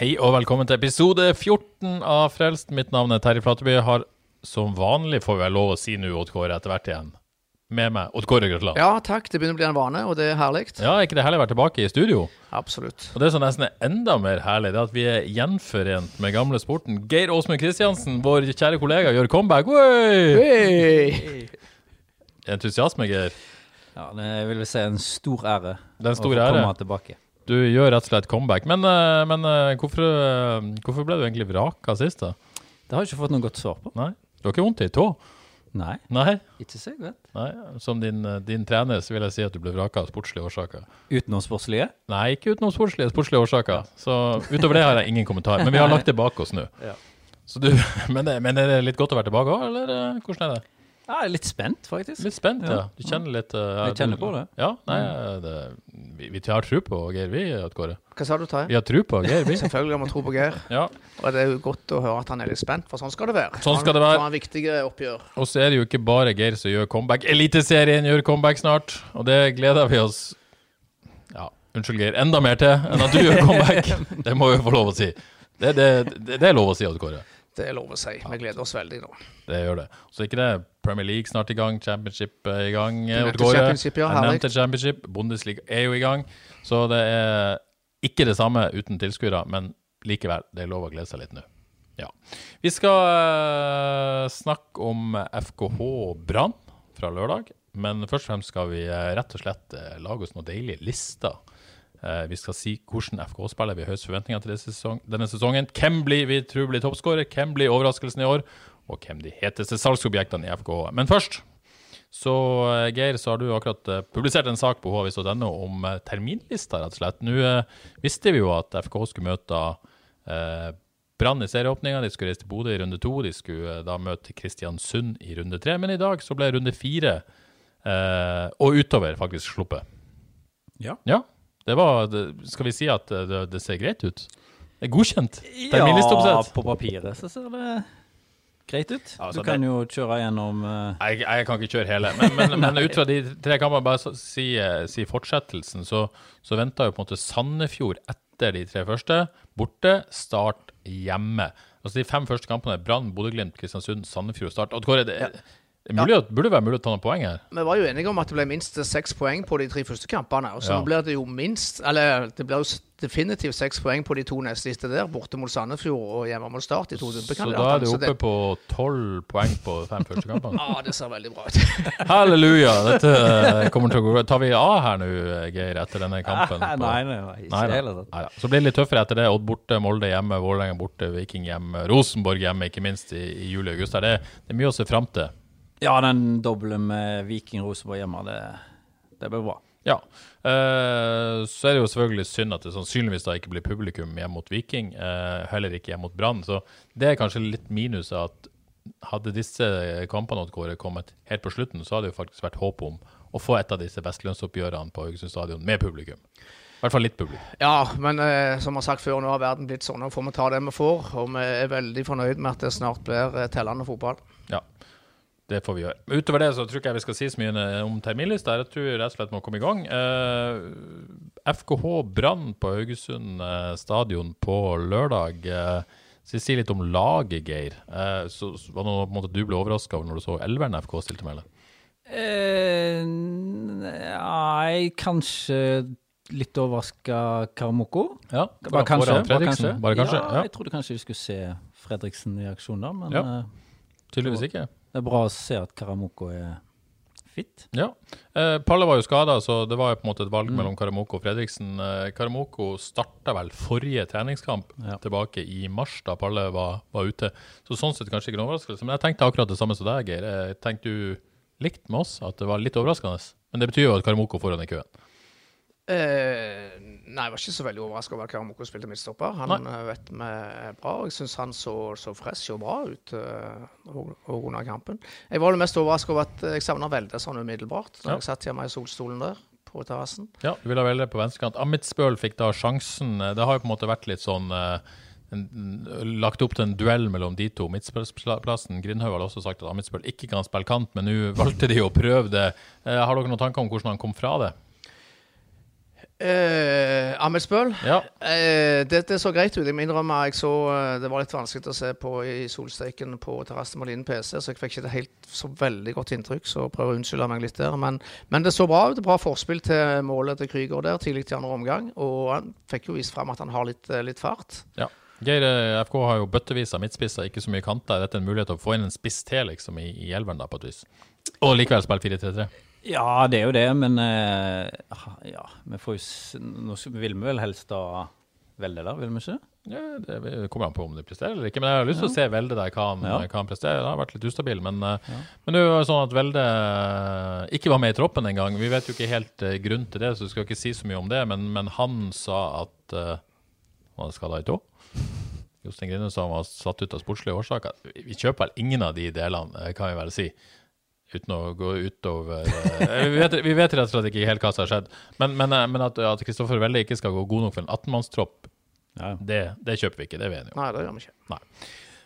Hei og velkommen til episode 14 av Frelst. Mitt navn er Terje Flateby. Har som vanlig, får vi vel lov å si nå, Odd Kåre, etter hvert igjen. Med meg, Odd Kåre Grøtland. Ja, takk. Det begynner å bli en vane, og det er herlig. Ja, er ikke det herlig å være tilbake i studio? Absolutt. Og det som nesten er enda mer herlig, det er at vi er gjenforent med gamle sporten. Geir Åsmund Kristiansen, vår kjære kollega, gjør comeback. Oi! Hey. Entusiasme, Geir. Ja, det vil vi si en stor ære Det er en å stor få ære. komme tilbake. Du gjør rett og slett comeback. Men, eh, men eh, hvorfor, eh, hvorfor ble du egentlig vraka sist, da? Det har jeg ikke fått noe godt svar på. Nei? Du har ikke vondt i tå? Nei, Nei? ikke så jeg vet. Nei, Som din, din trener så vil jeg si at du ble vraka av sportslige årsaker. Utenomsportslige? Nei, ikke utenom sportslige, sportslige årsaker. Så utover det har jeg ingen kommentar. Men vi har lagt det bak oss nå. Ja. Så du, men, men er det litt godt å være tilbake òg, eller hvordan er det? Ja, jeg er litt spent, faktisk. Litt spent, ja. Ja. Du kjenner litt eh, Jeg kjenner du- på det. Ja, nei, det, vi, vi har tro på Geir, vi, Kåre. Hva sa du, Tarjei? Vi har tro på Geir, vi. Selvfølgelig har vi tro på Geir. Ja. Og det er jo godt å høre at han er litt spent, for sånn skal det være. Sånn skal det være. Han har viktige oppgjør. Og så er det jo ikke bare Geir som gjør comeback. Eliteserien gjør comeback snart, og det gleder vi oss Ja, unnskyld, Geir. Enda mer til enn at du gjør comeback. Det må vi få lov å si. Det, det, det, det er lov å si, Odd Kåre. Det er lov å si. Vi gleder oss veldig nå. Det gjør det. Så ikke det Premier League snart i gang, Championship er i gang. Kåre. Championship, ja, Jeg nevnte Championship. Bundesliga er jo i gang. Så det er ikke det samme uten tilskuere, men likevel, det er lov å glede seg litt nå. Ja. Vi skal eh, snakke om FKH Brann fra lørdag, men først og fremst skal vi eh, rett og slett eh, lage oss noen deilige lister. Eh, vi skal si hvordan FK-spiller vi har høyest forventninger til denne, sesong, denne sesongen. Hvem blir vi tror blir toppskårer, hvem blir overraskelsen i år, og hvem de heteste salgsobjektene i FK. Men først så eh, Geir, så har du akkurat eh, publisert en sak på hv.no om terminlista, rett og slett. Nå eh, visste vi jo at FK skulle møte eh, Brann i serieåpninga. De skulle reise til Bodø i runde to. De skulle eh, da møte Kristiansund i runde tre. Men i dag så ble runde fire og utover faktisk sluppet. Ja. Ja. Det var Skal vi si at det, det ser greit ut? Det er godkjent? Ja, på papiret så ser det greit ut. Altså, du kan jo kjøre gjennom uh... Jeg, jeg kan ikke kjøre hele, men, men, men ut fra de tre kampene, bare si, eh, si fortsettelsen, så, så venter jo på en måte Sandefjord etter de tre første. Borte, Start hjemme. Altså De fem første kampene er Brann, Bodø-Glimt, Kristiansund, Sandefjord og Start. Og Kåre, det, det mulig, at- burde være mulig å ta noen poeng her? Vi var jo enige om at det ble minst seks poeng på de tre første kampene. Og så Ja. nå blir det jo minst Eller det blir jo definitivt seks poeng på de to neste siste der, borte mot Sandefjord og hjemme mot Start. De to Så da er det du oppe det, på tolv poeng på fem første kampene. ja, det ser veldig bra ut. Halleluja! Dette eh, kommer til å gå Tar vi av her nå, Geir, etter denne kampen? på- Nei, nei, nei, ikke Nei nei. Nei. Så blir det litt tøffere etter det. Odd borte, Molde hjemme, Vålerenga borte, Viking hjemme, Rosenborg hjemme, ikke minst i, i juli og august. Det, det er mye å se fram til. Ja, den doble med Viking Rosenborg hjemme, det, det blir bra. Ja. Eh, så er det jo selvfølgelig synd at det sannsynligvis da ikke blir publikum hjemme mot Viking. eh, heller ikke hjemme mot Brann. Så det er kanskje litt minus at hadde disse kampene Kåre kommet helt på slutten, så hadde det jo faktisk vært håp om å få et av disse vestlønnsoppgjørene på Haugesund stadion med publikum. I hvert fall litt publikum. Ja, men eh, som jeg har sagt før, nå har verden blitt sånn. Nå får vi ta det vi får. Og vi er veldig fornøyd med at det snart blir eh, tellende fotball. Ja, det får vi gjøre. Utover det så tror jeg vi skal si så mye om terminlista. Jeg tror rett og slett må komme i gang. Eh, FKH Brann på Haugesund eh, stadion på lørdag. Eh, så Si litt om laget, Geir. Eh, så, var det noe du ble overraska over når du så elveren FK stilte med? Eh, nei, kanskje litt overraska Karamoko. Ja, Bare kanskje. Bare Fredriksen. Bare kanskje. Ja, Ja, jeg trodde kanskje vi skulle se Fredriksen i aksjon da, men Ja. eh, Tydeligvis ikke. Det er bra å se at Karamoko er fit. Ja. Eh, Palle var jo skada, så det var jo på en måte et valg mellom Karamoko og Fredriksen. Eh, Karamoko starta vel forrige treningskamp Ja. tilbake i mars, da Palle var, var ute. Så sånn sett kanskje ikke noen overraskelse. Men jeg tenkte akkurat det samme som deg, Geir. Jeg tenkte du likt med oss, at det var litt overraskende. Men det betyr jo at Karamoko foran i køen. Eh, nei, jeg var ikke så veldig overraska over at Karamoko spilte midtstopper. Han Nei. vet vi er bra, jeg syns han så, så fresh og bra ut eh, og under kampen. Jeg var det mest overraska over at jeg savna Velde sånn umiddelbart, da Ja. jeg satt hjemme i solstolen der på terrassen. Ja, du ville velge på venstrekant. Amitsbøl fikk da sjansen. Det har jo på en måte vært litt sånn uh, en, en- lagt opp til en duell mellom de to. midtspillplassen. Grindhaug har også sagt at Amitsbøl ikke kan spille kant, men nå valgte de å prøve det. Uh, har dere noen tanker om hvordan han kom fra det? Eh, Ahmed Ja. Uh, det, det så greit ut. Jeg må innrømme jeg så uh, det var litt vanskelig å se på i solsteiken på terrassen med liten PC, så jeg fikk ikke det helt så veldig godt inntrykk, så prøver å unnskylde meg litt der. Men, men det så bra ut. Bra forspill til målet til Krüger der tidlig i andre omgang. Og han fikk jo vist frem at han har litt, eh, litt fart. Ja. Geir, eh, FK har jo bøttevis av midtspisser, ikke så mye kanter. Er dette en mulighet til å få inn en spiss til liksom, i, i elveren, da, på et vis? Og likevel spille 4-3-3? Ja, det er jo det, men eh, ja, vi får jo Nå vil vi vel helst da Velde der, vil vi ikke? Ja, det kommer an på om de presterer eller ikke. Men jeg har lyst til å se Velde der, hva han, Ja. hva han presterer. Han har vært litt ustabil. Men, ja. men det er jo sånn at Velde eh, ikke var med i troppen engang. Vi vet jo ikke helt uh, grunnen til det, så vi skal ikke si så mye om det. Men, men han sa at uh, han skada i tå. Jostein Grine sa han var satt ut av sportslige årsaker. Vi kjøper vel ingen av de delene, eh, kan vi vel si. Uten å gå utover eh, vi, vet, vi vet rett og slett ikke helt hva som har skjedd. Men, men, eh, men at Kristoffer Velle ikke skal gå god nok for en 18-mannstropp, Ja. det, det kjøper vi ikke. Det er vi enige om. Nei, det gjør vi ikke. Nei.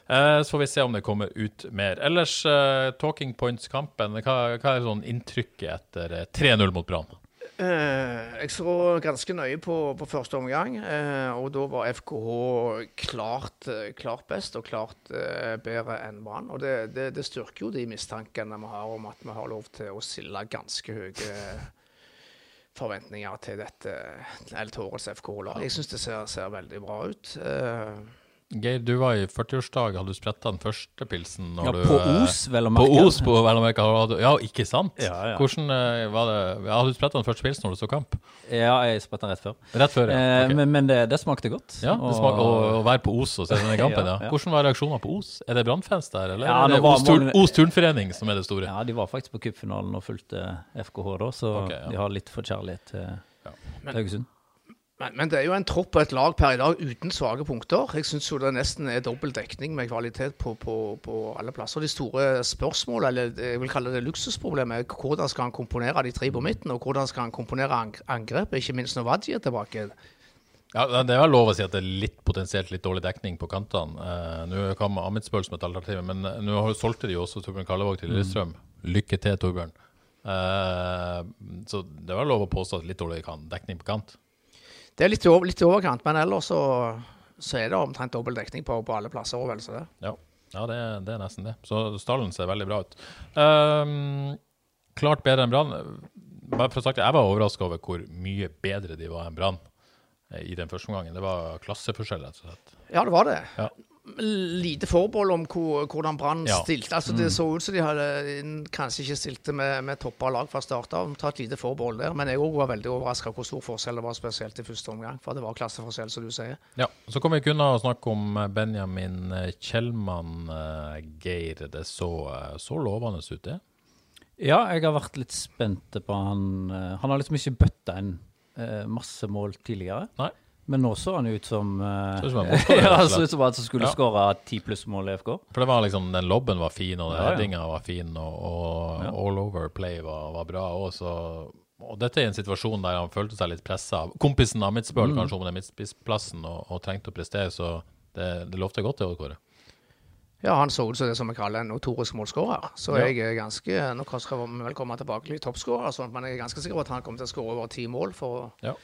Eh, så får vi se om det kommer ut mer. Ellers, eh, talking points-kampen. Hva, hva er sånn inntrykket etter eh, 3-0 mot Brann? Eh, jeg så ganske nøye på, på første omgang, eh, og da var FKH klart, eh, klart best og klart bedre enn Brann. Og det, det, det styrker jo de mistankene vi har om at vi har lov til å stille ganske høye forventninger til dette eller til årets FKH-lag. Jeg syns det ser, ser veldig bra ut. Eh, Geir, du var i 40-årsdag. Hadde du spretta den første pilsen? Når Ja, du, på eh, Os, vel å På. Os, på vel å merke. Ja, ikke sant? Ja, ja. Hvordan eh, var det? Ja, hadde du spretta den første pilsen når du så kamp? Ja, jeg spretta den rett før. Rett før, ja. Okay. Ok. Men, men det, det smakte godt. Ja, det Og- smak, å, å være på Os og se denne kampen, ja. Ja. Hvordan var reaksjonene på Os? Er det Brannfans der, eller Ja, er det var Os, tur, Os, turnforening som er det store? Ja, de var faktisk på cupfinalen og fulgte FKH da, så okay, de har litt forkjærlighet til, Men- til Haugesund. Men, men det er jo en tropp og et lag per i dag uten svake punkter. Jeg syns jo det nesten er dobbel dekning med kvalitet på, på, på alle plasser. De store spørsmålene, eller jeg vil kalle det luksusproblemet, er hvordan skal han komponere de tre på midten, og hvordan skal han komponere ang angrepet, ikke minst når Wadji er tilbake. Ja, Det er vel lov å si at det er litt potensielt litt dårlig dekning på kantene. Eh, nå kom Amitsbøl som et alternativ, men eh, nå solgte de jo også Torbjørn Kallevåg til Lillestrøm. Lykke til, Torbjørn. Eh, så det var lov å påstå at litt dårlig kan, dekning på kant. Det er litt i, litt overkant, men ellers så, så er det omtrent dobbel dekning på, på alle plasser. Vel så det. Ja, ja det, er- det er nesten det. Så stallen ser veldig bra ut. Um, klart bedre enn Brann. Bare for å sagt, Jeg var overraska over hvor mye bedre de var enn Brann eh, i den første omgangen. Det var klasseforskjell, rett og slett. Ja, det var det. Ja. Lite forbehold om hvor, hvordan Brann Ja. stilte. Altså, Det så ut som de hadde mm, kanskje ikke stilte med, med toppa lag fra start av. Ta et lite forbehold der. Men jeg òg var veldig overraska hvor stor forskjell det var, spesielt i første omgang. For det var klasseforskjell, som du sier. Ja, Så kom vi ikke unna å snakke om eh, Benjamin eh, Kjellmann, eh, Geir. Det så, eh, så lovende ut, det. Ja, jeg har vært litt spent på han. eh, Han har liksom ikke bøtta inn eh, masse mål tidligere. Nei. Men nå så han ut som uh, Så ut som en målskårer, rett og Ja, så ut som han som skulle Ja. skåre ti pluss-mål i FK. For det var liksom, den lobben var fin, og Ja, ja. headinga var fin, og, og Ja. all over play var, var bra òg, så og dette er en situasjon der han følte seg litt pressa av kompisen Amitsbøl, Mm. kanskje om den midtspissplassen, og, og trengte å prestere, så det, det lovte godt, det òg, Kåre. Ja, han så ut som det som vi kaller en notorisk målskårer. Så Ja. jeg er ganske Nå skal vi vel komme tilbake til toppskårer, sånn at men jeg er ganske sikker på at han kommer til å skåre over ti mål for Ja.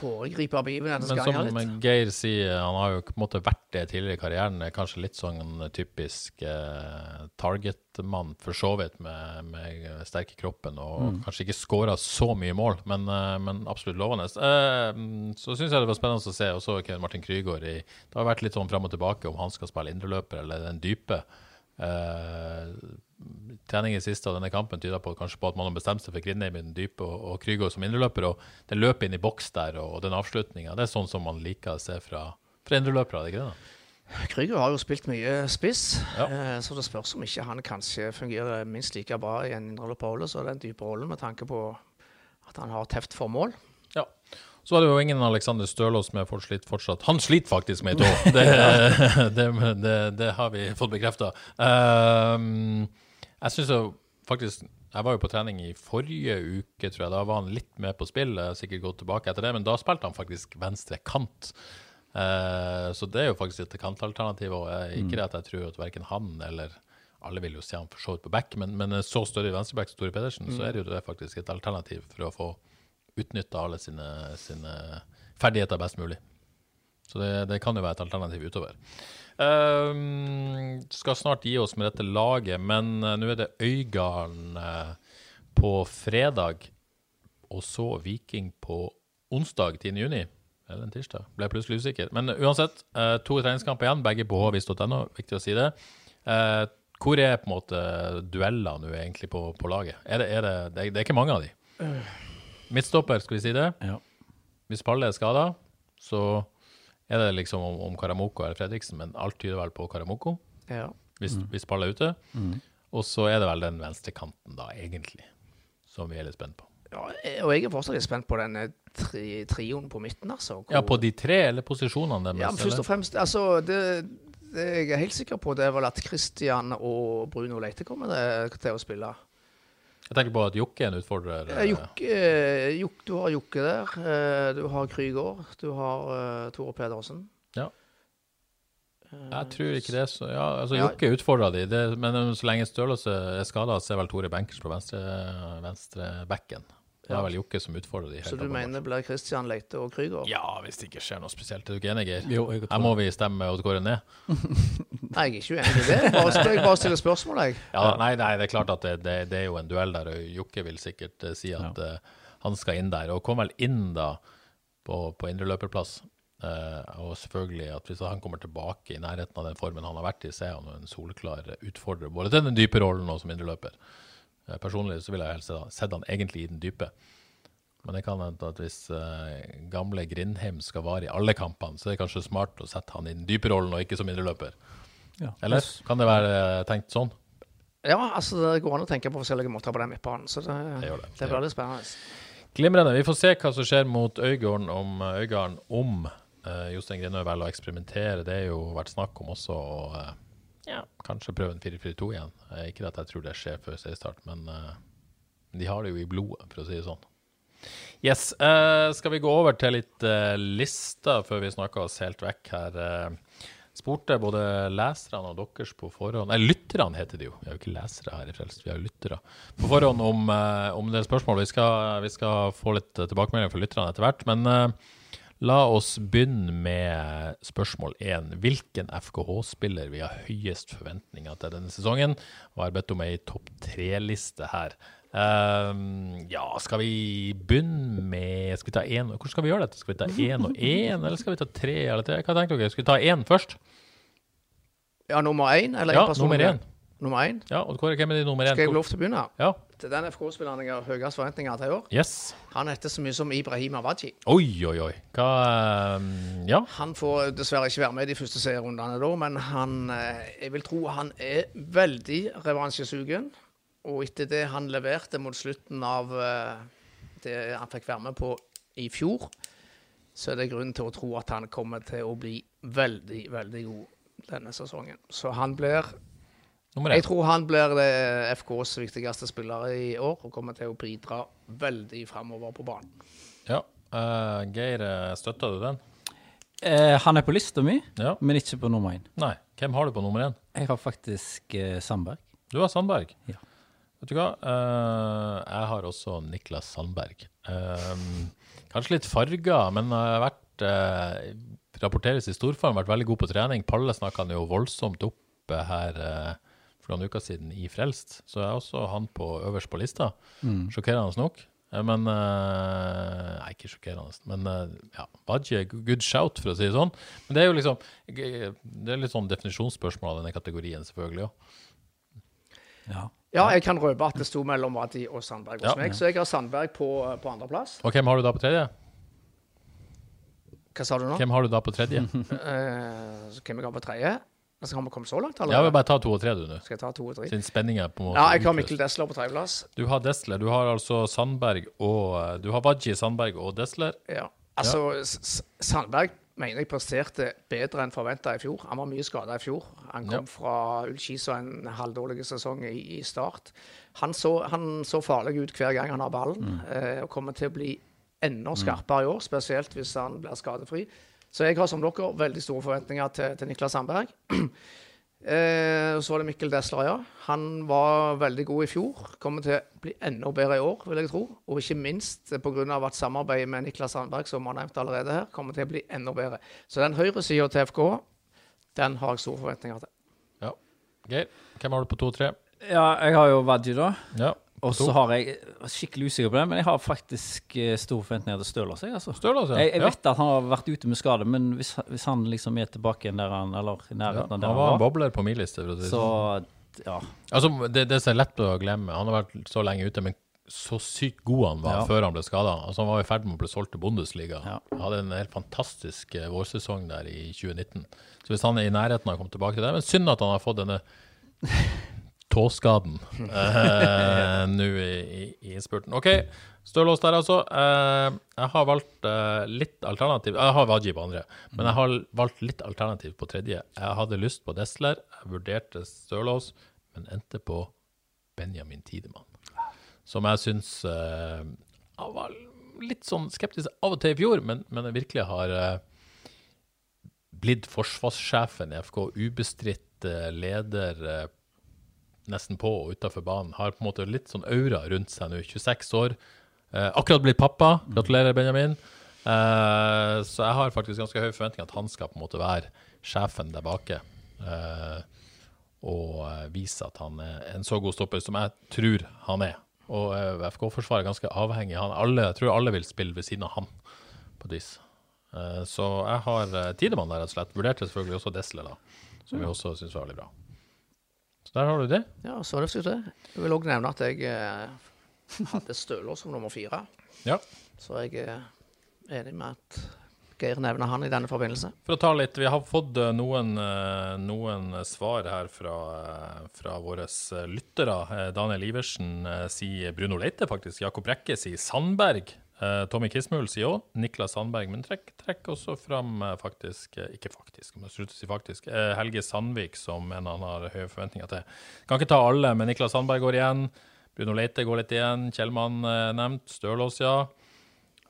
Foregripe begivenheten. Men skal han gjøre som litt. Geir sier, han har jo på en måte vært det tidligere i karrieren. Er Kanskje litt sånn typisk eh, target-mann, for så vidt, med, med sterk i kroppen, og Mm. kanskje ikke skåra så mye mål, men, eh, men absolutt lovende. Eh, så syns jeg det var spennende å se også Kevin Martin Krygård i Det har vært litt sånn fram og tilbake om han skal spille indreløper eller den dype. Eh, trening i siste av denne kampen tyder på kanskje på at man har bestemt seg for Grindheim i den dype og, og Krygo som indreløper. Og det løpet inn i boks der og, og den avslutninga, det er sånn som man liker å se fra, fra indreløpere. er ikke det? da? Krüger har jo spilt mye spiss, Ja. eh, så det spørs om ikke han kanskje fungerer minst like bra i en indreløperrolle som den dype rollen, med tanke på at han har teft for mål. Ja. Så var det jo ingen Alexander Stølås med for slitt fortsatt. Han sliter faktisk med ei tå. Det, det, det, det har vi fått bekrefta. jeg syns jo faktisk Jeg var jo på trening i forrige uke, tror jeg. Da var han litt med på spill. Jeg har sikkert gått tilbake etter det, men da spilte han faktisk venstre kant. Uh, så det er jo faktisk et kantalternativ. Og ikke det at jeg tror at verken han eller alle vil jo se han for så vidt på back, men, men så større venstreback som Tore Pedersen, så er det jo det faktisk et alternativ for å få utnytta alle sine, sine ferdigheter best mulig. Så det, det kan jo være et alternativ utover. Um, skal snart gi oss med dette laget, men uh, nå er det Øygarden uh, på fredag, og så Viking på onsdag 10. juni. Eller en tirsdag. Ble plutselig usikker. Men uansett, eh, to treningskamper igjen, begge på hvis.no. Viktig å si det. Hvor er på en måte dueller nå egentlig på, på laget? Er det, er det, det, er, det er ikke mange av de. Midtstopper, skal vi si det. Ja. Hvis Palle er skada, så er det liksom om, om Karamoko eller Fredriksen, men alt tyder vel på Karamoko, Ja. hvis, hvis Palle er ute. Og så er det vel den venstrekanten, da, egentlig, som vi er litt spent på. Ja, og jeg er fortsatt litt spent på den eh, tri trioen på midten, altså. hvor- Ja, på de tre, eller posisjonene deres? Ja, men først og fremst, altså, det, det jeg er helt sikker på, det er vel at Christian og Bruno Leite kommer til- til å spille. Jeg tenker på at Jokke er en utfordrer. Eh, Jokke, eh, Jok- du har Jokke der, eh, du har Krygård, du har uh, Tore Pedersen. Ja. Jeg tror ikke det så Ja, altså Ja. Jokke utfordra de, det, men så lenge Stølås er skada, så er vel Tore Benkers på venstre, venstre backen. Det er vel Jokke som utfordrer de. hele. Så du mener blir Christian Leite og Krygård? Ja, hvis det ikke skjer noe spesielt. Er du ikke enig, Geir? Jo, jeg tror Her må vi stemme Odd Kåre ned. Nei, jeg er ikke uenig i det. Bare, jeg bare stiller spørsmål, jeg. Ja, nei, nei, det er klart at det, det, det er jo en duell der, og Jokke vil sikkert uh, si at uh, han skal inn der. Og kom vel inn da på, på indreløperplass. Uh, og selvfølgelig at hvis han kommer tilbake i nærheten av den formen han har vært i, så er han jo en soleklar utfordrer både til den dype rollen og som indreløper. Eh, personlig så ville jeg helst sett han egentlig i den dype. Men det kan hende at hvis eh, gamle Grindheim skal vare i alle kampene, så er det kanskje smart å sette han i den dype rollen og ikke som indreløper. Ja. Eller kan det være eh, tenkt sånn? Ja, altså det går an å tenke på forskjellige måter på den midtbanen, så det, Det gjør det. det blir litt spennende. Glimrende. Vi får se hva som skjer mot Øygarden om, Øygarden om uh, Jostein Grindøy velger å eksperimentere. Det har jo vært snakk om også å eh, ja, kanskje prøve en 4-4-2 igjen. Eh, ikke at jeg tror det skjer før seriestart, men eh, de har det jo i blodet, for å si det sånn. Yes. Uh, skal vi gå over til litt uh, lister før vi snakker oss helt vekk her? Uh, spurte både leserne og deres på forhånd Nei, lytterne heter det jo. Vi er jo ikke lesere her i Frelst, vi er jo lyttere. På forhånd om, om det spørsmålet. Vi skal, vi skal få litt tilbakemelding fra lytterne etter hvert. Men la oss begynne med spørsmål én. Hvilken FKH-spiller vi har høyest forventninger til denne sesongen? Og jeg har bedt om ei topp tre-liste her. Um, ja, skal vi begynne med Skal vi ta én Hvordan skal vi gjøre dette? Skal vi ta én og én, eller skal vi ta tre? Eller tre? Hva tenker dere? Skal vi ta én først? Ja, nummer én? Eller Ja, nummer én. Nummer én? Ja, og Kåre, hvem er din nummer én? Skal jeg få lov til å begynne? Ja. Til den FK-spilleren jeg har høyest forventninger til i år. Yes. Han heter så mye som Ibrahim Awaji. Oi, oi, oi. Hva ehm, Ja. Han får dessverre ikke være med i de første serierundene da, men han, eh, jeg vil tro han er veldig revansjesugen. Og etter det han leverte mot slutten av eh, det han fikk være med på i fjor, så er det grunn til å tro at han kommer til å bli veldig, veldig god denne sesongen. Så han blir Jeg én. tror han blir det FKs viktigste spiller i år, og kommer til å bidra veldig framover på banen. Ja. Uh, Geir, eh, støtter du den? Uh, han er på lista mi, Ja. men ikke på nummer én. Nei. Hvem har du på nummer én? Jeg har faktisk uh, Sandberg. Du har Sandberg. Ja. Vet du hva? Eh, jeg har også Niklas Sandberg. Eh, kanskje litt farga, men har vært eh, Rapporteres i storform, vært veldig god på trening. Palle snakka han jo voldsomt opp eh, her eh, for noen uker siden i Frelst, så er også han på øverst på lista. Sjokkerende nok. Eh, Men eh, Nei, ikke sjokkerende. Men eh, ja, Wadji er good shout, for å si det sånn. Men det er jo liksom Det er litt sånn definisjonsspørsmål av denne kategorien, selvfølgelig. også. Ja. Ja, jeg kan røpe at det sto mellom Wadi og Sandberg hos Ja. meg, så jeg har Sandberg på, på andreplass. Og hvem har du da på tredje? Hva sa du nå? Hvem har du da på tredje? uh, så hvem jeg har på tredje? Altså, har vi komme så langt, Ja, eller? vi bare ta to og tre, du. Skal jeg ta to og tre? Siden spenninga på en måte Ja, jeg har. Mikkel Desler på tredjeplass. Du har Desler. Du har altså Sandberg og eh, Du har Wadji, Sandberg og Desler. Ja. Altså, S- Sandberg mener jeg presterte bedre enn forventa i fjor. Han var mye skada i fjor. Han kom Ja. fra og en halvdårlig sesong i, i start. Han så, han så farlig ut hver gang han har ballen, eh, og kommer til å bli enda skarpere i år, spesielt hvis han blir skadefri. Så jeg har som dere veldig store forventninger til, til Niklas Sandberg. Eh, så var det Mikkel Desler, ja. Han var veldig god i fjor. Kommer til å bli enda bedre i år, vil jeg tro. Og ikke minst pga. at samarbeidet med Niklas Sandberg, som har nevnt allerede her, kommer til å bli enda bedre. Så den høyresida til FK, den har jeg store forventninger til. Ja. Geir, hvem har du på to og tre? ja, jeg har jo Wadji, da. Ja. Og så har jeg skikkelig usikker på det, men jeg har faktisk eh, store forventninger til Stølås. Jeg, altså. Stølås, ja. jeg, jeg Ja. vet at han har vært ute med skade, men hvis, hvis han liksom er tilbake igjen der han Eller i nærheten han av der var han var, bobler på min liste. For å si det så sånn. ja. Altså, det, det som er lett å glemme Han har vært så lenge ute, men så sykt god han var Ja. før han ble skada. Altså, han var i ferd med å bli solgt til Bundesliga. Ja. Han hadde en helt fantastisk eh, vårsesong der i 2019. Så hvis han er i nærheten av å komme tilbake til det Men synd at han har fått denne tåskaden eh, nå i, i, innspurten. OK, Stølås der, altså. Eh, jeg har valgt eh, litt alternativ Jeg har Waji på andre, men jeg har valgt litt alternativ på tredje. Jeg hadde lyst på Desler, jeg vurderte Stølås, men endte på Benjamin Tidemann. Som jeg syns eh, jeg var litt sånn skeptisk av og til i fjor, men, men jeg virkelig har blitt forsvarssjefen i FK. Ubestridt leder nesten på og utafor banen. Har på en måte litt sånn aura rundt seg nå. 26 år. Eh, akkurat blitt pappa. Gratulerer, Benjamin. Eh, så jeg har faktisk ganske høye forventninger at han skal på en måte være sjefen der bake. Eh, og eh, vise at han er en så god stopper som jeg tror han er. Og eh, FK-forsvaret er ganske avhengig. Han, alle, jeg tror alle vil spille ved siden av han på et vis. Eh, så jeg har Tidemann der, rett og slett. Vurderte selvfølgelig også Desle, da, som vi også syns var veldig bra. Så der har du det. Ja, så det faktisk det. Jeg vil òg nevne at jeg eh, hadde Støler som nummer fire. Ja. Så jeg er enig med at Geir nevner han i denne forbindelse. For å ta litt, Vi har fått eh, noen, eh, noen svar her fra, eh, fra våre eh, lyttere. Eh, Daniel Iversen eh, sier Bruno Leite, faktisk. Jakob Brekke sier Sandberg. Eh, Tommy Kismul sier òg Niklas Sandberg. Men trekk, trekk også fram eh, faktisk eh, Ikke faktisk, men slutt å si faktisk. Helge Sandvik, som en han har høye forventninger til. Kan ikke ta alle, men Niklas Sandberg går igjen. Bruno Leite går litt igjen. Kjellmann eh, nevnt. Stølås, ja.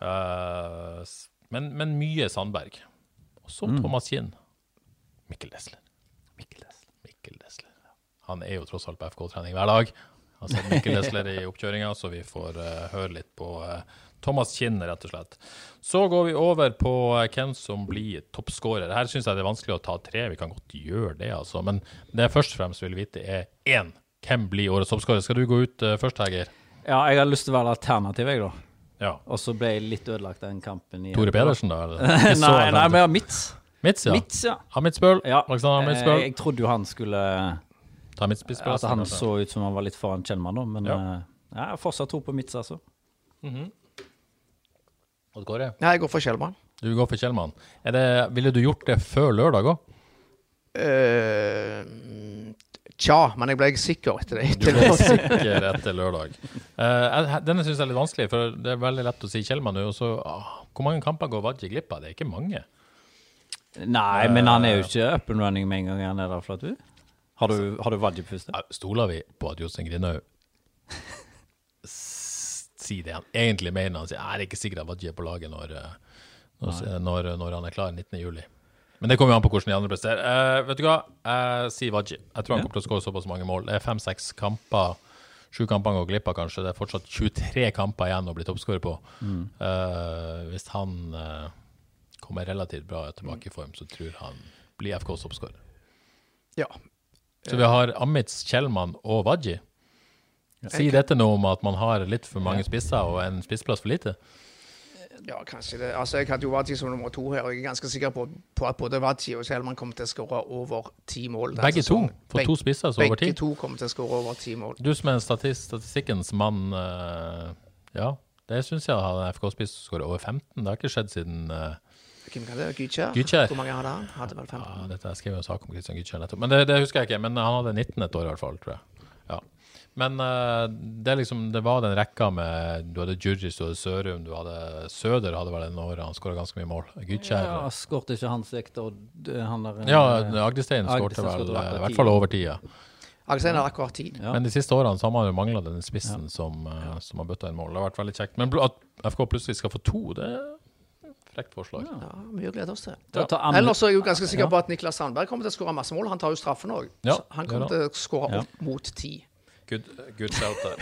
Eh, men, men mye Sandberg. Og så Thomas Kinn. Mikkel Desler. Mikkel Desler. Mikkel Desler. Han er jo tross alt på FK-trening hver dag. Han sett Mikkel Desler i oppkjøringa, så vi får eh, høre litt på Thomas Kinn, rett og slett. Så går vi over på eh, hvem som blir toppskårer. Her syns jeg det er vanskelig å ta tre, vi kan godt gjøre det, altså. Men det jeg først og fremst vil vite, er én. Hvem blir årets toppskårer? Skal du gå ut eh, først, Heger? ja, jeg har lyst til å være alternativ, jeg, da. Ja. Og så ble jeg litt ødelagt den kampen. i Tore Pedersen, da? Eller? Nei, nei, men ja, Mitz. Mitz, ja. Mitz, ja. Hamitsbøl. ja. Alexander Eh, Hamitsbøl. Jeg trodde jo han skulle Ta. At han kanskje. så ut som han var litt foran Kjellmann, da. Men Ja. eh, jeg har fortsatt tro på Mitz, altså. Odd Kåre? Ja, jeg går for Kjellmann. Du går for Kjellmann. Er det, ville du gjort det før lørdag òg? Eh, tja, men jeg ble sikker etter det. Du ble sikker etter lørdag. Uh, denne syns jeg er litt vanskelig, for det er veldig lett å si Kjellmann nå. Uh, Hvor mange kamper går Wadji glipp av? Det er ikke mange. Nei, men han er jo ikke up and running med en gang han er der, Flatu. Har du, har du Wadji på første? Stoler vi på at Jostein Grinaud s- sier det han egentlig mener? Han sier "Nei, det er ikke sikkert at Wadji er på laget når, eh, når, når, når han er klar 19.07. Men det kommer jo an på hvordan de andre presterer. Uh, vet du hva? Jeg sier Wadji. Jeg tror han kommer til å skåre såpass mange mål. Det er fem-seks kamper. Sju kamper han går glipp av, kanskje. Det er fortsatt 23 kamper igjen å bli toppskårer på. Eh, hvis han uh, kommer relativt bra tilbake i form, så tror han blir FKs toppskårer. Ja. Så vi har Amits, Kjellmann og Wadji. Sier dette noe om at man har litt for mange spisser og en spissplass for lite? Ja, kanskje det. Altså, Jeg hadde jo Vati som nummer to her, og jeg er ganske sikker på, på at både Vati og Kjellmann kommer til å skåre over ti mål. Begge to? For to spisser, så over ti? Begge to kommer til å skåre over ti mål. Du som er statist, statistikkens mann, uh, ja, det syns jeg hadde en FK-spiss som skårer over 15. Det har ikke skjedd siden uh, Hvem kan det? Gytkjær. Hvor mange hadde han? Hadde vel 15. ja, dette, Jeg skrev jo en sak om Christian Gytjer nettopp, men det, det husker jeg ikke. Men han hadde 19 et år, i hvert fall, tror jeg. Ja. Men uh, det, liksom, det var den rekka med Du hadde Djurdjic, du hadde Sørum, du hadde Søder hadde vel en år han skåra ganske mye mål. Gytkjær Ja, ja, Skårte ikke han seg etter han der ja eh, Agdestein skårte vel eh, i hvert fall over tida. Agdestein har akkurat ti. Ja. Men de siste årene så har man jo mangla den spissen som, uh, som har bøtta inn mål. Det har vært veldig kjekt. Men at FK plutselig skal få to, det er frekt forslag. Ja, Mye å glede oss til. Ja. Ellers så er jeg jo ganske sikker på at Niklas Sandberg kommer til å skåre masse mål. Han tar jo straffen òg. Ja, han kommer til å skåre Ja. opp mot ti. Good, good shout der.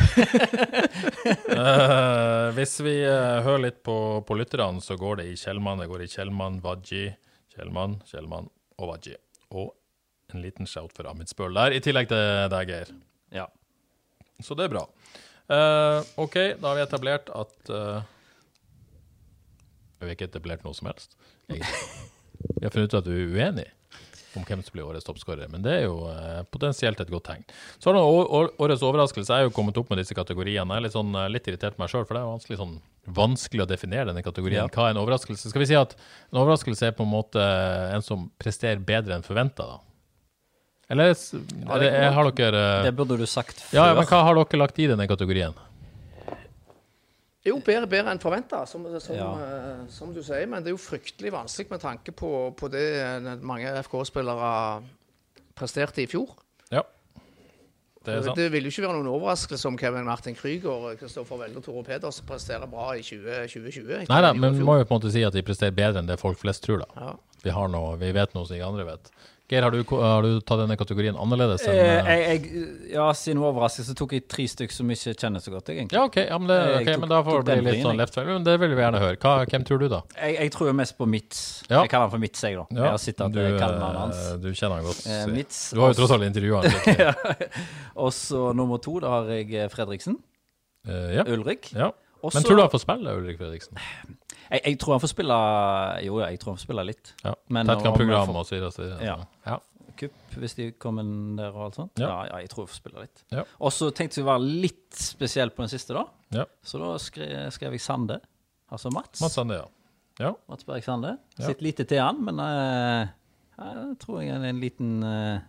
Eh, hvis vi uh, hører litt på, på lytterne, så går det i Kjellmann. Det går i Kjellmann, Wadji, Kjellmann, Kjellmann og Wadji. Og en liten shout for Amit Spøl der, i tillegg til deg, Geir. Ja. Så det er bra. Uh, OK, da har vi etablert at Vi har ikke etablert noe som helst. egentlig. Vi har funnet ut at vi er uenige om hvem som blir årets toppskårer, men det er jo eh, potensielt et godt tegn. Så har årets overraskelse er jo kommet opp med disse kategoriene. Jeg er litt, sånn, eh, litt irritert på meg sjøl, for det er vanskelig, sånn, vanskelig å definere denne kategorien. Ja. Hva er en overraskelse? Skal vi si at en overraskelse er på en måte en som presterer bedre enn forventa, da? Eller s- er det, er, har dere Det burde du sagt før. ja, ja, men hva har dere lagt i denne kategorien? Jo, bedre, bedre enn forventa, som, som, Ja. eh, som du sier. Men det er jo fryktelig vanskelig med tanke på, på det eh, mange FK-spillere presterte i fjor. Ja. Det er Det, sant. det vil jo ikke være noen overraskelse om Kevin Martin Krüger, Kristoffer Welde og Tore Pedersen presterer bra i 20, 2020. Nei da, men vi må jo på en måte si at de presterer bedre enn det folk flest tror, da. Ja. Vi, har noe, vi vet noe som ingen andre vet. Geir, har du, har du tatt denne kategorien annerledes enn Eh, eh, jeg, jeg, ja, siden overraskelse tok jeg tre stykker som ikke kjenner så godt, egentlig. Ja, OK, ja, men, det, okay, tok- men da får det bli litt sånn left. Men det vil vi gjerne høre. Hva, hvem tror du, da? Jeg, jeg tror mest på Mitz. Ja. Jeg kaller han for Mitz, jeg, da. Jeg har sett at er kallenavnet hans. eh, du kjenner han godt. Eh. Mitz, Du har jo tross alt intervjua han. Og så nummer to, da har jeg eh, Fredriksen. Eh, ja. Ulrik. ja. Også, Men tror du han får spille, Ulrik Fredriksen? Jeg, jeg tror han får spille Jo, jeg tror han får spille litt. Ja. Men Tett kan program og så videre. så. Ja. ja. Kupp, hvis de kommer der og alt sånt. Ja. Ja, ja, jeg tror jeg får spille litt. Ja. Og så tenkte jeg å være litt spesiell på den siste, da. Ja. Så da skrev, skrev jeg Sande. Altså Mats. Mats Sande, ja. ja. Mats Berg Sande. Ja. Sitter lite til han, men uh, jeg tror jeg er en liten eh,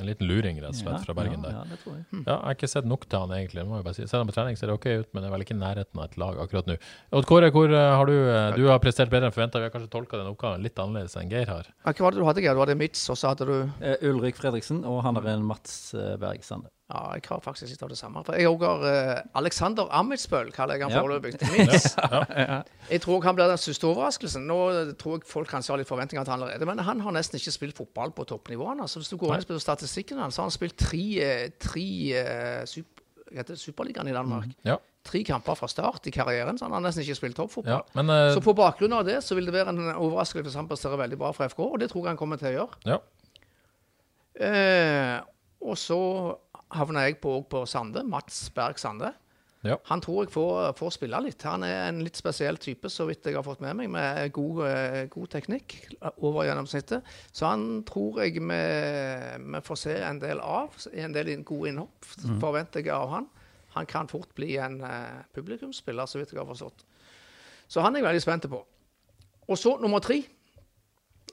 En liten luring, rett og slett, fra Bergen der. Ja, det tror jeg. Ja, jeg har ikke sett nok til han egentlig. må jeg bare si. Selv han på trening, ser det ok ut, men det er vel ikke i nærheten av et lag akkurat nå. Odd Kåre, hvor eh, har du eh, Du har prestert bedre enn forventa. Vi har kanskje tolka den oppgaven litt annerledes enn Geir har. Hva var det du hadde, Geir? Du hadde Mitz, og så hadde du Eh, Ulrik Fredriksen, og han er en Mats Berg Sande. Ja, jeg har faktisk litt av det samme. For jeg har uh, Alexander Amitsbøl, kaller jeg han Ja. foreløpig. ja. Jeg tror han blir den største overraskelsen. Nå tror jeg folk kanskje har litt forventninger til han allerede, men han har nesten ikke spilt fotball på toppnivå. Altså, hvis du går inn og spiller statistikken hans, så har han spilt tre, eh, tre eh, heter Superligaen i Danmark. Ja. Tre kamper fra start i karrieren, så han har nesten ikke spilt ja. toppfotball. Men uh, Så på bakgrunn av det så vil det være en overraskelse hvis han presterer veldig bra for FK, og det tror jeg han kommer til å gjøre. ja. Uh, og så havner jeg på, på Sande, Mats Berg Sande. Ja. Han tror jeg får, får spille litt. Han er en litt spesiell type, så vidt jeg har fått med meg, med god, eh, god teknikk over gjennomsnittet. Så han tror jeg vi, vi får se en del av. En del gode innhopp forventer jeg av han. Han kan fort bli en uh, publikumsspiller, så vidt jeg har forstått. Så han er jeg veldig spent på. Og så nummer tre.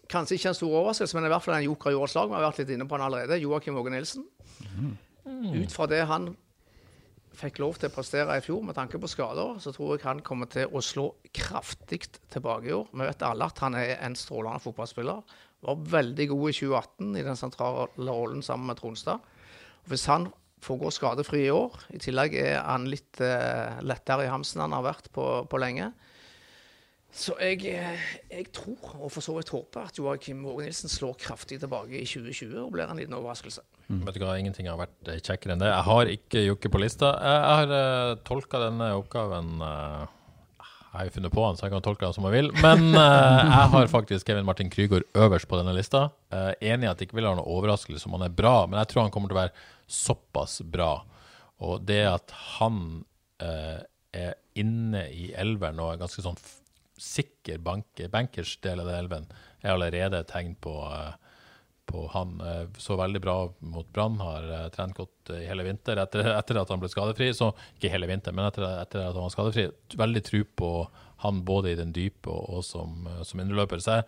Kanskje ikke en stor overraskelse, men i hvert fall en joker i årets lag. Vi har vært litt inne på han allerede. Joakim Åge Nilsen. Ut fra det han fikk lov til å prestere i fjor med tanke på skader, så tror jeg han kommer til å slå kraftig tilbake i år. Vi vet alle at han er en strålende fotballspiller. Var veldig god i 2018 i den sentrale rollen sammen med Tronstad. Hvis han får gå skadefri i år, i tillegg er han litt uh, lettere i hamsen enn han har vært på, på lenge, så jeg, eh, jeg tror, og for så vidt håper, at Joakim Våge Nilsen slår kraftig tilbake i 2020 og blir en liten overraskelse. Vet du hva, ingenting har vært eh, kjekkere enn det. Jeg har ikke Jokke på lista. Jeg har uh, tolka denne oppgaven uh, Jeg har jo funnet på den, så jeg kan tolke den som jeg vil. Men uh, jeg har faktisk Kevin Martin Krygård øverst på denne lista. Uh, enig i at det ikke vil være noe overraskelse om han er bra, men jeg tror han kommer til å være såpass bra. Og det at han uh, er inne i elveren og er ganske sånn sikker banker, bankers del av elven, er allerede et tegn på, eh, på han. Eh, så veldig bra mot Brann, har eh, trent godt i hele vinter etter, etter at han ble skadefri. Så ikke hele vinter, men etter, etter at han var skadefri. Veldig tro på han både i den dype og, og som, eh, som indreløper. Så jeg,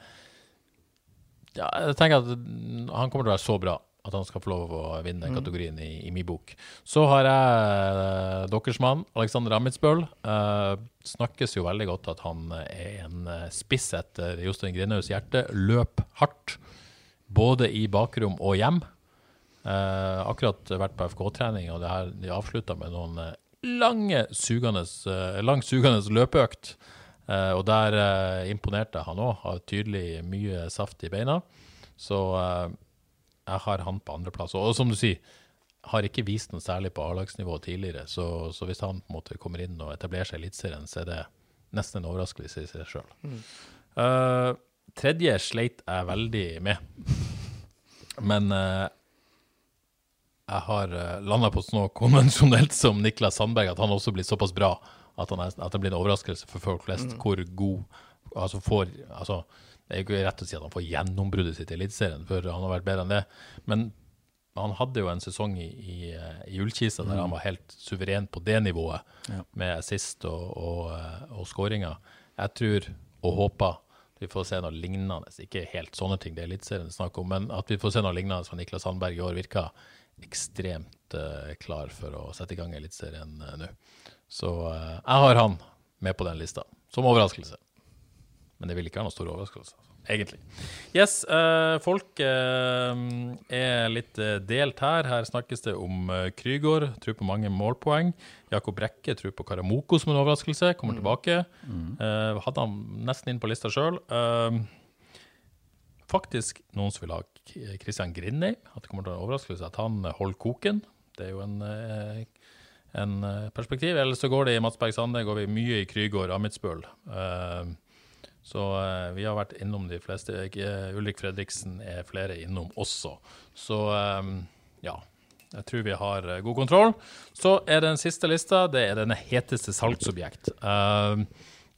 ja, jeg tenker at mm, han kommer til å være så bra at han skal få lov å vinne den kategorien i, i min bok. Så har jeg eh, deres mann, Alexander Amitsbøl. Eh, snakkes jo veldig godt at han er en spiss etter Jostein Grinaus hjerte. Løp hardt, både i bakrom og hjem. Eh, akkurat vært på FK-trening, og det her, de avslutta med noen eh, lange, sugende, eh, lang sugende løpeøkt. Eh, og der eh, imponerte han òg. Har tydelig mye saft i beina. Så eh, jeg har han på andreplass. Og som du sier, har ikke vist noe særlig på A-lagsnivå tidligere. Så, så hvis han på en måte kommer inn og etablerer seg i Eliteserien, så er det nesten en overraskelse i seg sjøl. Tredje sleit jeg veldig med. Men eh, jeg har uh, landa på noe konvensjonelt som Niklas Sandberg, at han også blir såpass bra at, han er, at det blir en overraskelse for folk flest hvor god altså får, altså, Det er jo ikke rett å si at han får gjennombruddet sitt i Eliteserien, for han har vært bedre enn det. Men han hadde jo en sesong i, i, i Ullkisa der han var helt suveren på det nivået, med assist og, og, eh, og skåringer. Jeg tror og håper vi får se noe lignende. Ikke helt sånne ting det er Eliteserien snakk om, men at vi får se noe lignende fra Niklas Sandberg i år, virker ekstremt uh, klar for å sette i gang Eliteserien uh, nå. Så uh, jeg har han med på den lista, som overraskelse. Men det vil ikke være noen stor overraskelse, altså, egentlig. Yes, eh, folk eh, er litt eh, delt her. Her snakkes det om uh, Krygård, tror på mange målpoeng. Jakob Brekke tror på Karamoko som en overraskelse, kommer tilbake. Eh, hadde han nesten inn på lista sjøl. faktisk noen som vil ha Christian Grindheim. At det kommer til å være en overraskelse at han holder koken. Det er jo en, en perspektiv. Eller så går det i Mats Berg Sande, går vi mye i Krygård, Amitsbøl. Eh, så uh, vi har vært innom de fleste. Eh, Ulrik Fredriksen er flere innom også. Så um, ja. Jeg tror vi har god kontroll. Så er den siste lista, det er denne heteste salgsobjekt. Uh,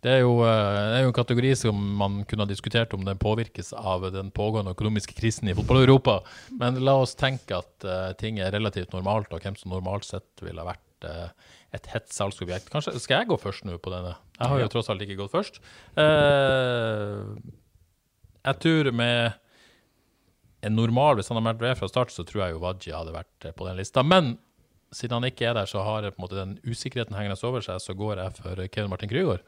det er, jo, det er jo en kategori som man kunne ha diskutert om den påvirkes av den pågående økonomiske krisen i fotball-Europa. Men la oss tenke at uh, ting er relativt normalt, og hvem som normalt sett ville vært eh, et hett salgsobjekt. Kanskje Skal jeg gå først nå på denne? Jeg har jo tross alt ikke gått først. Uh, jeg tror med en normal, hvis han har vært ved fra start, så tror jeg jo Waji hadde vært eh, på den lista. Men siden han ikke er der, så har på en måte den usikkerheten hengende over seg, så går jeg for Kevin Martin Krygård.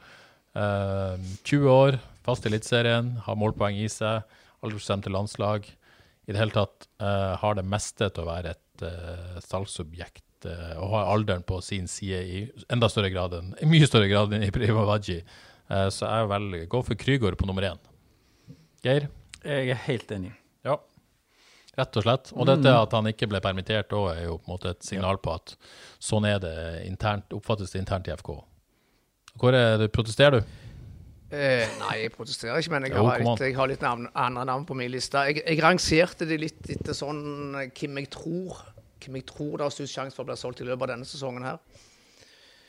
Uh, 20 år, fast i Eliteserien, har målpoeng i seg, aldri bestemt til landslag. I det hele tatt uh, har det meste til å være et uh, salgsobjekt eh, og har alderen på sin side i enda større grad enn, i mye større grad enn i Prima Wadji. Eh, så jeg velger gå for Krygård på nummer én. Geir? Jeg er helt enig. Ja. Rett og slett. Og dette at han ikke ble permittert òg, er jo på en måte et signal på at sånn er det internt, oppfattes det internt i FK. Hvor er det, protesterer du? Eh, nei, jeg protesterer ikke, men jeg har litt, jeg har litt navn, andre navn på min liste. Jeg, jeg rangerte de litt etter sånn eh, hvem jeg tror hvem jeg tror det har størst sjanse for å bli solgt i løpet av denne sesongen her.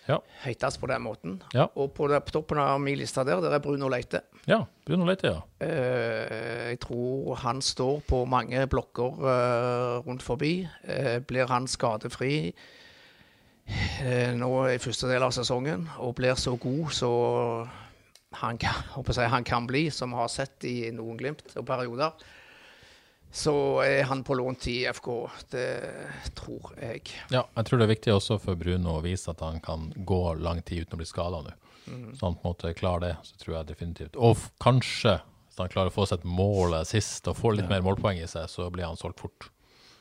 Ja. Heitest på den måten. Ja. Og på, det, på toppen av min liste der, der er Bruno Leite. Ja, Bruno Leite, ja. Uh, jeg tror han står på mange blokker uh, rundt forbi. Uh, blir han skadefri nå i første del av sesongen og blir så god så han kan, jeg, han kan bli, som har sett i noen glimt og perioder, så er han på lån til FK. Det tror jeg. Ja, jeg tror det er viktig også for Bruno å vise at han kan gå lang tid uten å bli skada nå. Så han på en måte klarer det, så tror jeg definitivt. Og kanskje, hvis han klarer å få seg et mål sist og få litt mer målpoeng i seg, så blir han solgt fort.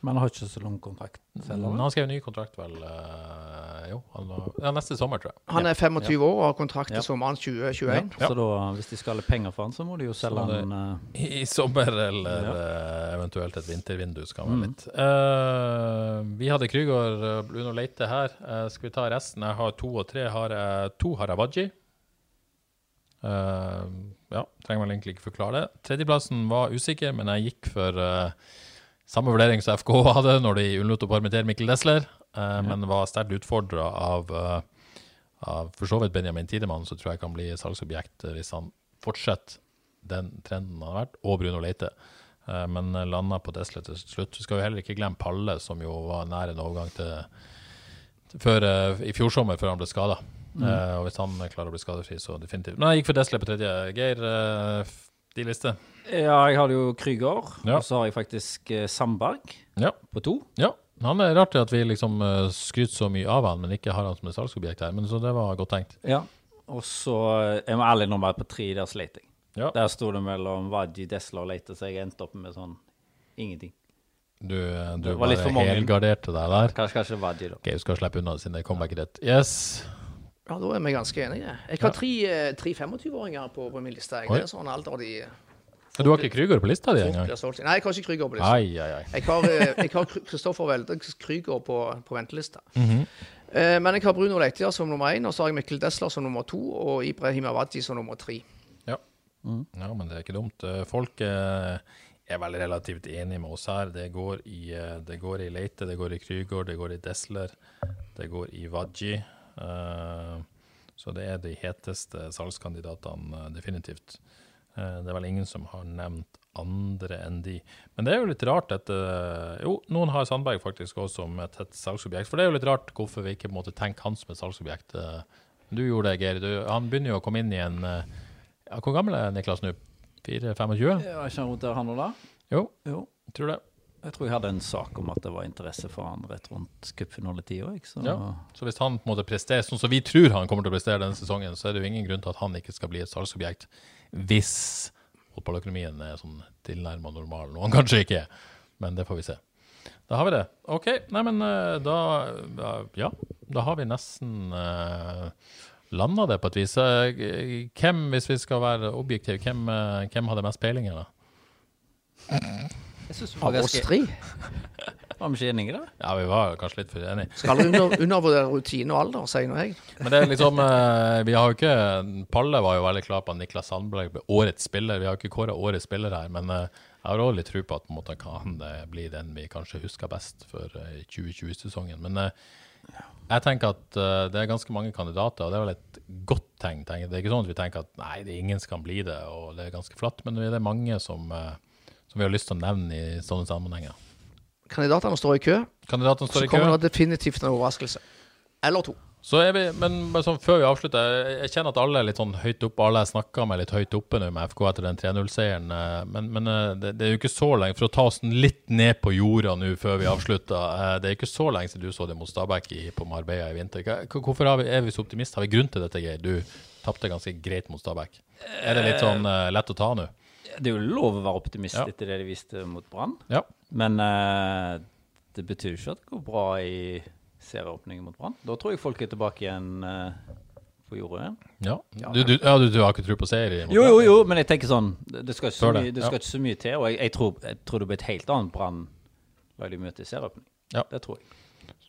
Men han har ikke så lang kontrakt selv. Men han skrev ny kontrakt vel eh, Jo, han var, ja, neste sommer, tror jeg. Han er 25 år og har kontrakt til Ja. sommeren 2021. Ja. Så da, hvis de skal ha penger for han, så må de jo selge han uh, I sommer eller eh, eventuelt et vintervindu skal være litt. Uh, vi hadde Krygård og Bruno Leite her. Uh, skal vi ta resten? Jeg har to og tre. Har jeg, to har jeg. Eh, ja, trenger vel egentlig ikke forklare det. Tredjeplassen var usikker, men jeg gikk for samme vurdering som FK hadde når de unnlot å permittere Mikkel Desler. eh, men var sterkt utfordra av, eh, av for så vidt Benjamin Tidemann, så tror jeg kan bli salgsobjekt hvis han fortsetter den trenden han har vært, og Bruno Leite. Eh, men landa på Desle til slutt. Vi skal jo heller ikke glemme Palle, som jo var nær en overgang til, til før, eh, i fjor sommer, før han ble skada. og hvis han klarer å bli skadefri, så definitivt. Men jeg gikk for Desle på tredje. Geir, eh, liste? Ja, jeg har jo Krüger, Ja. og så har jeg faktisk eh, Sandberg Ja. på to. ja. Han er rart at vi liksom eh, skryter så mye av han, men ikke har han som et salgsobjekt her. Men så det var godt tenkt. Ja. Og så eh, Jeg må ærlig nå at på tre der slet jeg. Ja. Der sto det mellom Vaji, Desla og Leite, så jeg endte opp med sånn ingenting. Du, du Det var bare helgarderte deg der. Kanskje, kanskje Vaji, da. Ok, du skal slippe unna siden det comebacket ditt. Yes. Ja, Da er vi ganske enige. Jeg har tre, eh, 25-åringer på, på min liste. Jeg. Det er sånn alder de Men Du har ikke Krüger på lista di engang? Nei, jeg har ikke Krüger på lista. Ai, ai, ai. Jeg har, eh, jeg har Kristoffer Welde Krüger på, på ventelista. Mhm. Eh, Men jeg har Bruno Leitjer som nummer én, og så har jeg Mikkel Desler som nummer to, og Ibrahim Awadji som nummer tre. Ja, men det er ikke dumt. Folk eh, er vel relativt enige med oss her. Det går i, det går i Leite, det går i Krüger, det går i Desler, det går i Wadji. Eh, Så det er de heteste salgskandidatene, eh, definitivt. Eh, Det er vel ingen som har nevnt andre enn de. Men det er jo litt rart eh, Jo, noen har Sandberg faktisk også som et, tett salgsobjekt. For det er jo litt rart hvorfor vi ikke måtte tenke han som et salgsobjekt. Du gjorde det, Geir. Du, han begynner jo å komme inn i en ja, Hvor gammel er Niklas nå? 4-25? Ja, ikke han rundt der, han og da? Jo, Jo. tror det. Jeg tror jeg hadde en sak om at det var interesse for han rett rundt cupfinaletida. Så Ja. Så hvis han på en måte presterer sånn som vi tror han kommer til å prestere denne sesongen, så er det jo ingen grunn til at han ikke skal bli et salgsobjekt hvis fotballøkonomien er sånn tilnærma normal. Noe han kanskje ikke er, men det får vi se. Da har vi det. OK. Nei, men eh, da Ja, da har vi nesten uh, landa det på et vis. Eh, Hvem, hvis vi skal være objektive, hvem, eh, hvem hadde mest peiling, eller? Av var oss tre. Var vi ikke enige da? Ja, vi var kanskje litt for enige. Skal du under, undervurdere rutine og alder, sier nå jeg. Men det er liksom eh, Vi har jo ikke Palle var jo veldig klar på at Niklas Sandberg ble årets spiller. Vi har jo ikke kåra årets spiller her, men eh, jeg har òg litt tro på at på måte kan eh, bli den vi kanskje husker best for eh, 2020-sesongen. Men eh, jeg tenker at det er ganske mange kandidater, og det er vel et godt tegn. Det er ikke sånn at vi tenker at nei, det er ingen som kan bli det, og det er ganske flatt, men det er mange som, som vi har lyst til å nevne i sånne sammenhenger. Kandidatene står i kø. Kandidatene står Så i kø. kommer det definitivt en overraskelse. Eller to. Så er vi, men sånn før vi avslutter, jeg- kjenner at alle er litt sånn høyt oppe. Alle jeg snakka med litt høyt oppe nå med FK etter den 3-0-seieren. eh, Men, men eh, det, det er jo ikke så lenge, for å ta oss litt ned på jorda nå før vi avslutter eh, Det er ikke så lenge siden du så det mot Stabæk i, på Marbella i vinter. Hvorfor vi, er vi så optimister? Har vi grunn til dette, Geir? Du tapte ganske greit mot Stabæk. Er det litt sånn lett å ta nå? Det er jo lov å være optimist Ja. etter det de viste mot Brann. Ja. Men uh, det betyr ikke at det går bra i serieåpningen mot Brann. Da tror jeg folk er tilbake igjen uh, på jorda igjen. Ja. Du, du, ja, du, du har ikke tro på serie? Jo, jo, jo, men jeg tenker sånn Det, skal ikke så det, mye, det ja. skal ikke så mye til. Og jeg, jeg, tror, jeg tror det blir et helt annet Brann hva de møter i serieåpning. Ja. Det tror jeg.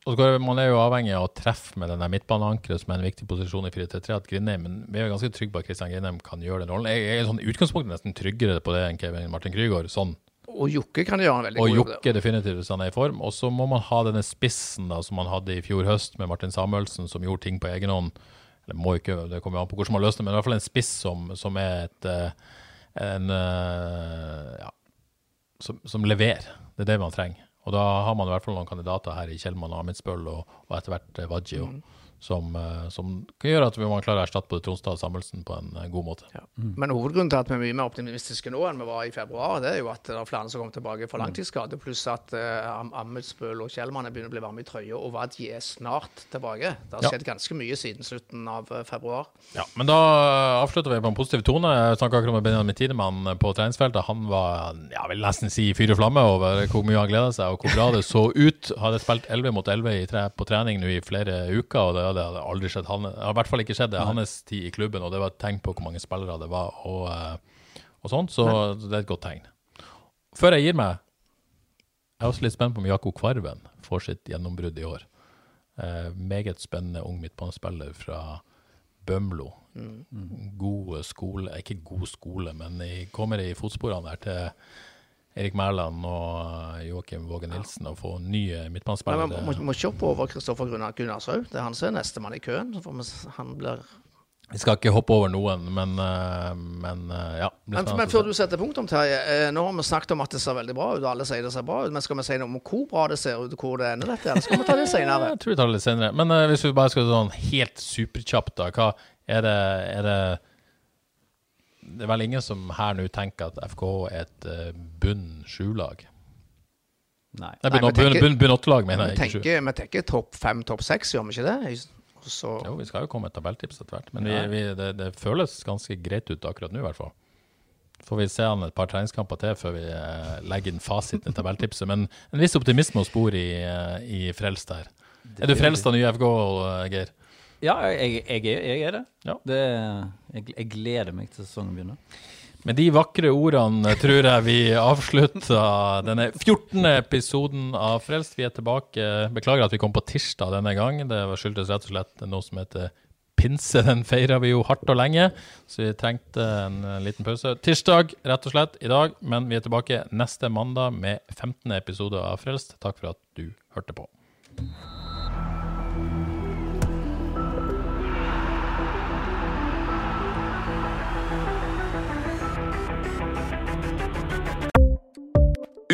Og Man er jo avhengig av å treffe med den midtbaneankeret, som er en viktig posisjon i 4-3-3. at Grindheim, Men vi er jo ganske trygge på at Kristian Grindheim kan gjøre den rollen. Jeg er sånn, utgangspunktet nesten tryggere på det enn Kevin Martin Krygård. Sånn. Og Jokke kan gjøre en veldig Og god jobb Og Jokke definitivt hvis han er i form. Og så må man ha denne spissen da, som man hadde i fjor høst med Martin Samuelsen, som gjorde ting på egen hånd. Eller må ikke, det kommer an på hvordan man løser det, men i hvert fall en spiss som, som er et eh, en, eh, ja, som, som leverer. Det er det man trenger. Og da har man i hvert fall noen kandidater her i Kjellmann og Amitsbøl og, og etter hvert eh, Wadji også, som, eh, som kan gjøre at vi må klare å erstatte både Tronstad og Samuelsen på en eh, god måte. Men hovedgrunnen til at vi er mye mer optimistiske nå enn vi var i februar, det er jo at det er flere som kommer tilbake for fra langtidsskade, pluss at uh, Amitsbøl og Kjellmann er begynner å bli varme i trøya, og Vadji er snart tilbake. Det har Ja. skjedd ganske mye siden slutten av eh, februar. Ja, men da avslutter vi på en positiv tone. Jeg snakka akkurat med Benjamin Tidemann på treningsfeltet. Han var ja, vil nesten si fyr og flamme over hvor mye han gleda seg, og hvor bra det så ut. Hadde spilt 11 mot 11 i tre, på trening nå i flere uker, og det, det hadde aldri skjedd. Han, har i hvert fall ikke skjedd det hans tid i klubben, og det var et tegn på hvor mange spillere det var, og, eh, og sånt, så det er et godt tegn. Før jeg gir meg, jeg er også litt spent på om Jakob Kvarven får sitt gjennombrudd i år. Eh, meget spennende ung midtbanespiller fra Bømlo. God skole, ikke god skole, men jeg kommer i fotsporene der til Erik Mæland og Joakim Våge Nilsen og få nye Nei, midtbanespillere. men må, må ikke hoppe over Kristoffer Gunnar Gunnarshaug. Det er han som er nestemann i køen. Så får vi, han blir Vi skal ikke hoppe over noen, men, eh, men eh, ja. men, men før du setter punktum, Terje. eh, Nå har vi snakket om at det ser veldig bra ut, og alle sier det ser bra ut. Men skal vi si noe om hvor bra det ser ut, og hvor det ender dette? Eller skal vi ta det senere? Jeg tror vi tar det litt senere. Men uh, hvis vi bare skal sånn helt superkjapt, da. Hva er det, er det Det er vel ingen som her nå tenker at FK er et uh, bunn sju-lag? Nei. Nei, bunn- men bunn- tenker- bunn bunn åtte-lag, mener jeg. ikke sju. tenker, vi tenker topp fem, topp seks, gjør vi ikke det? Også... Jo, vi skal jo komme med tabelltips etter hvert. Men vi, vi, det, det føles ganske greit ut akkurat nå, i hvert fall. Får vi se an et par treningskamper til før vi eh, legger inn fasiten i tabelltipset. Men en viss optimisme å spore i, eh, i Frelst her. Er du frelst av nye FK, eh, Geir? Ja, jeg, jeg, er- jeg er det. Ja. det jeg, jeg gleder meg til sesongen begynner. Med de vakre ordene tror jeg vi avslutter denne 14. episoden av Frelst. Vi er tilbake. Beklager at vi kom på tirsdag denne gang. Det var skyldtes rett og slett noe som heter pinse. Den feira vi jo hardt og lenge, så vi trengte en liten pause. Tirsdag, rett og slett, i dag. Men vi er tilbake neste mandag med 15. episode av Frelst. Takk for at du hørte på.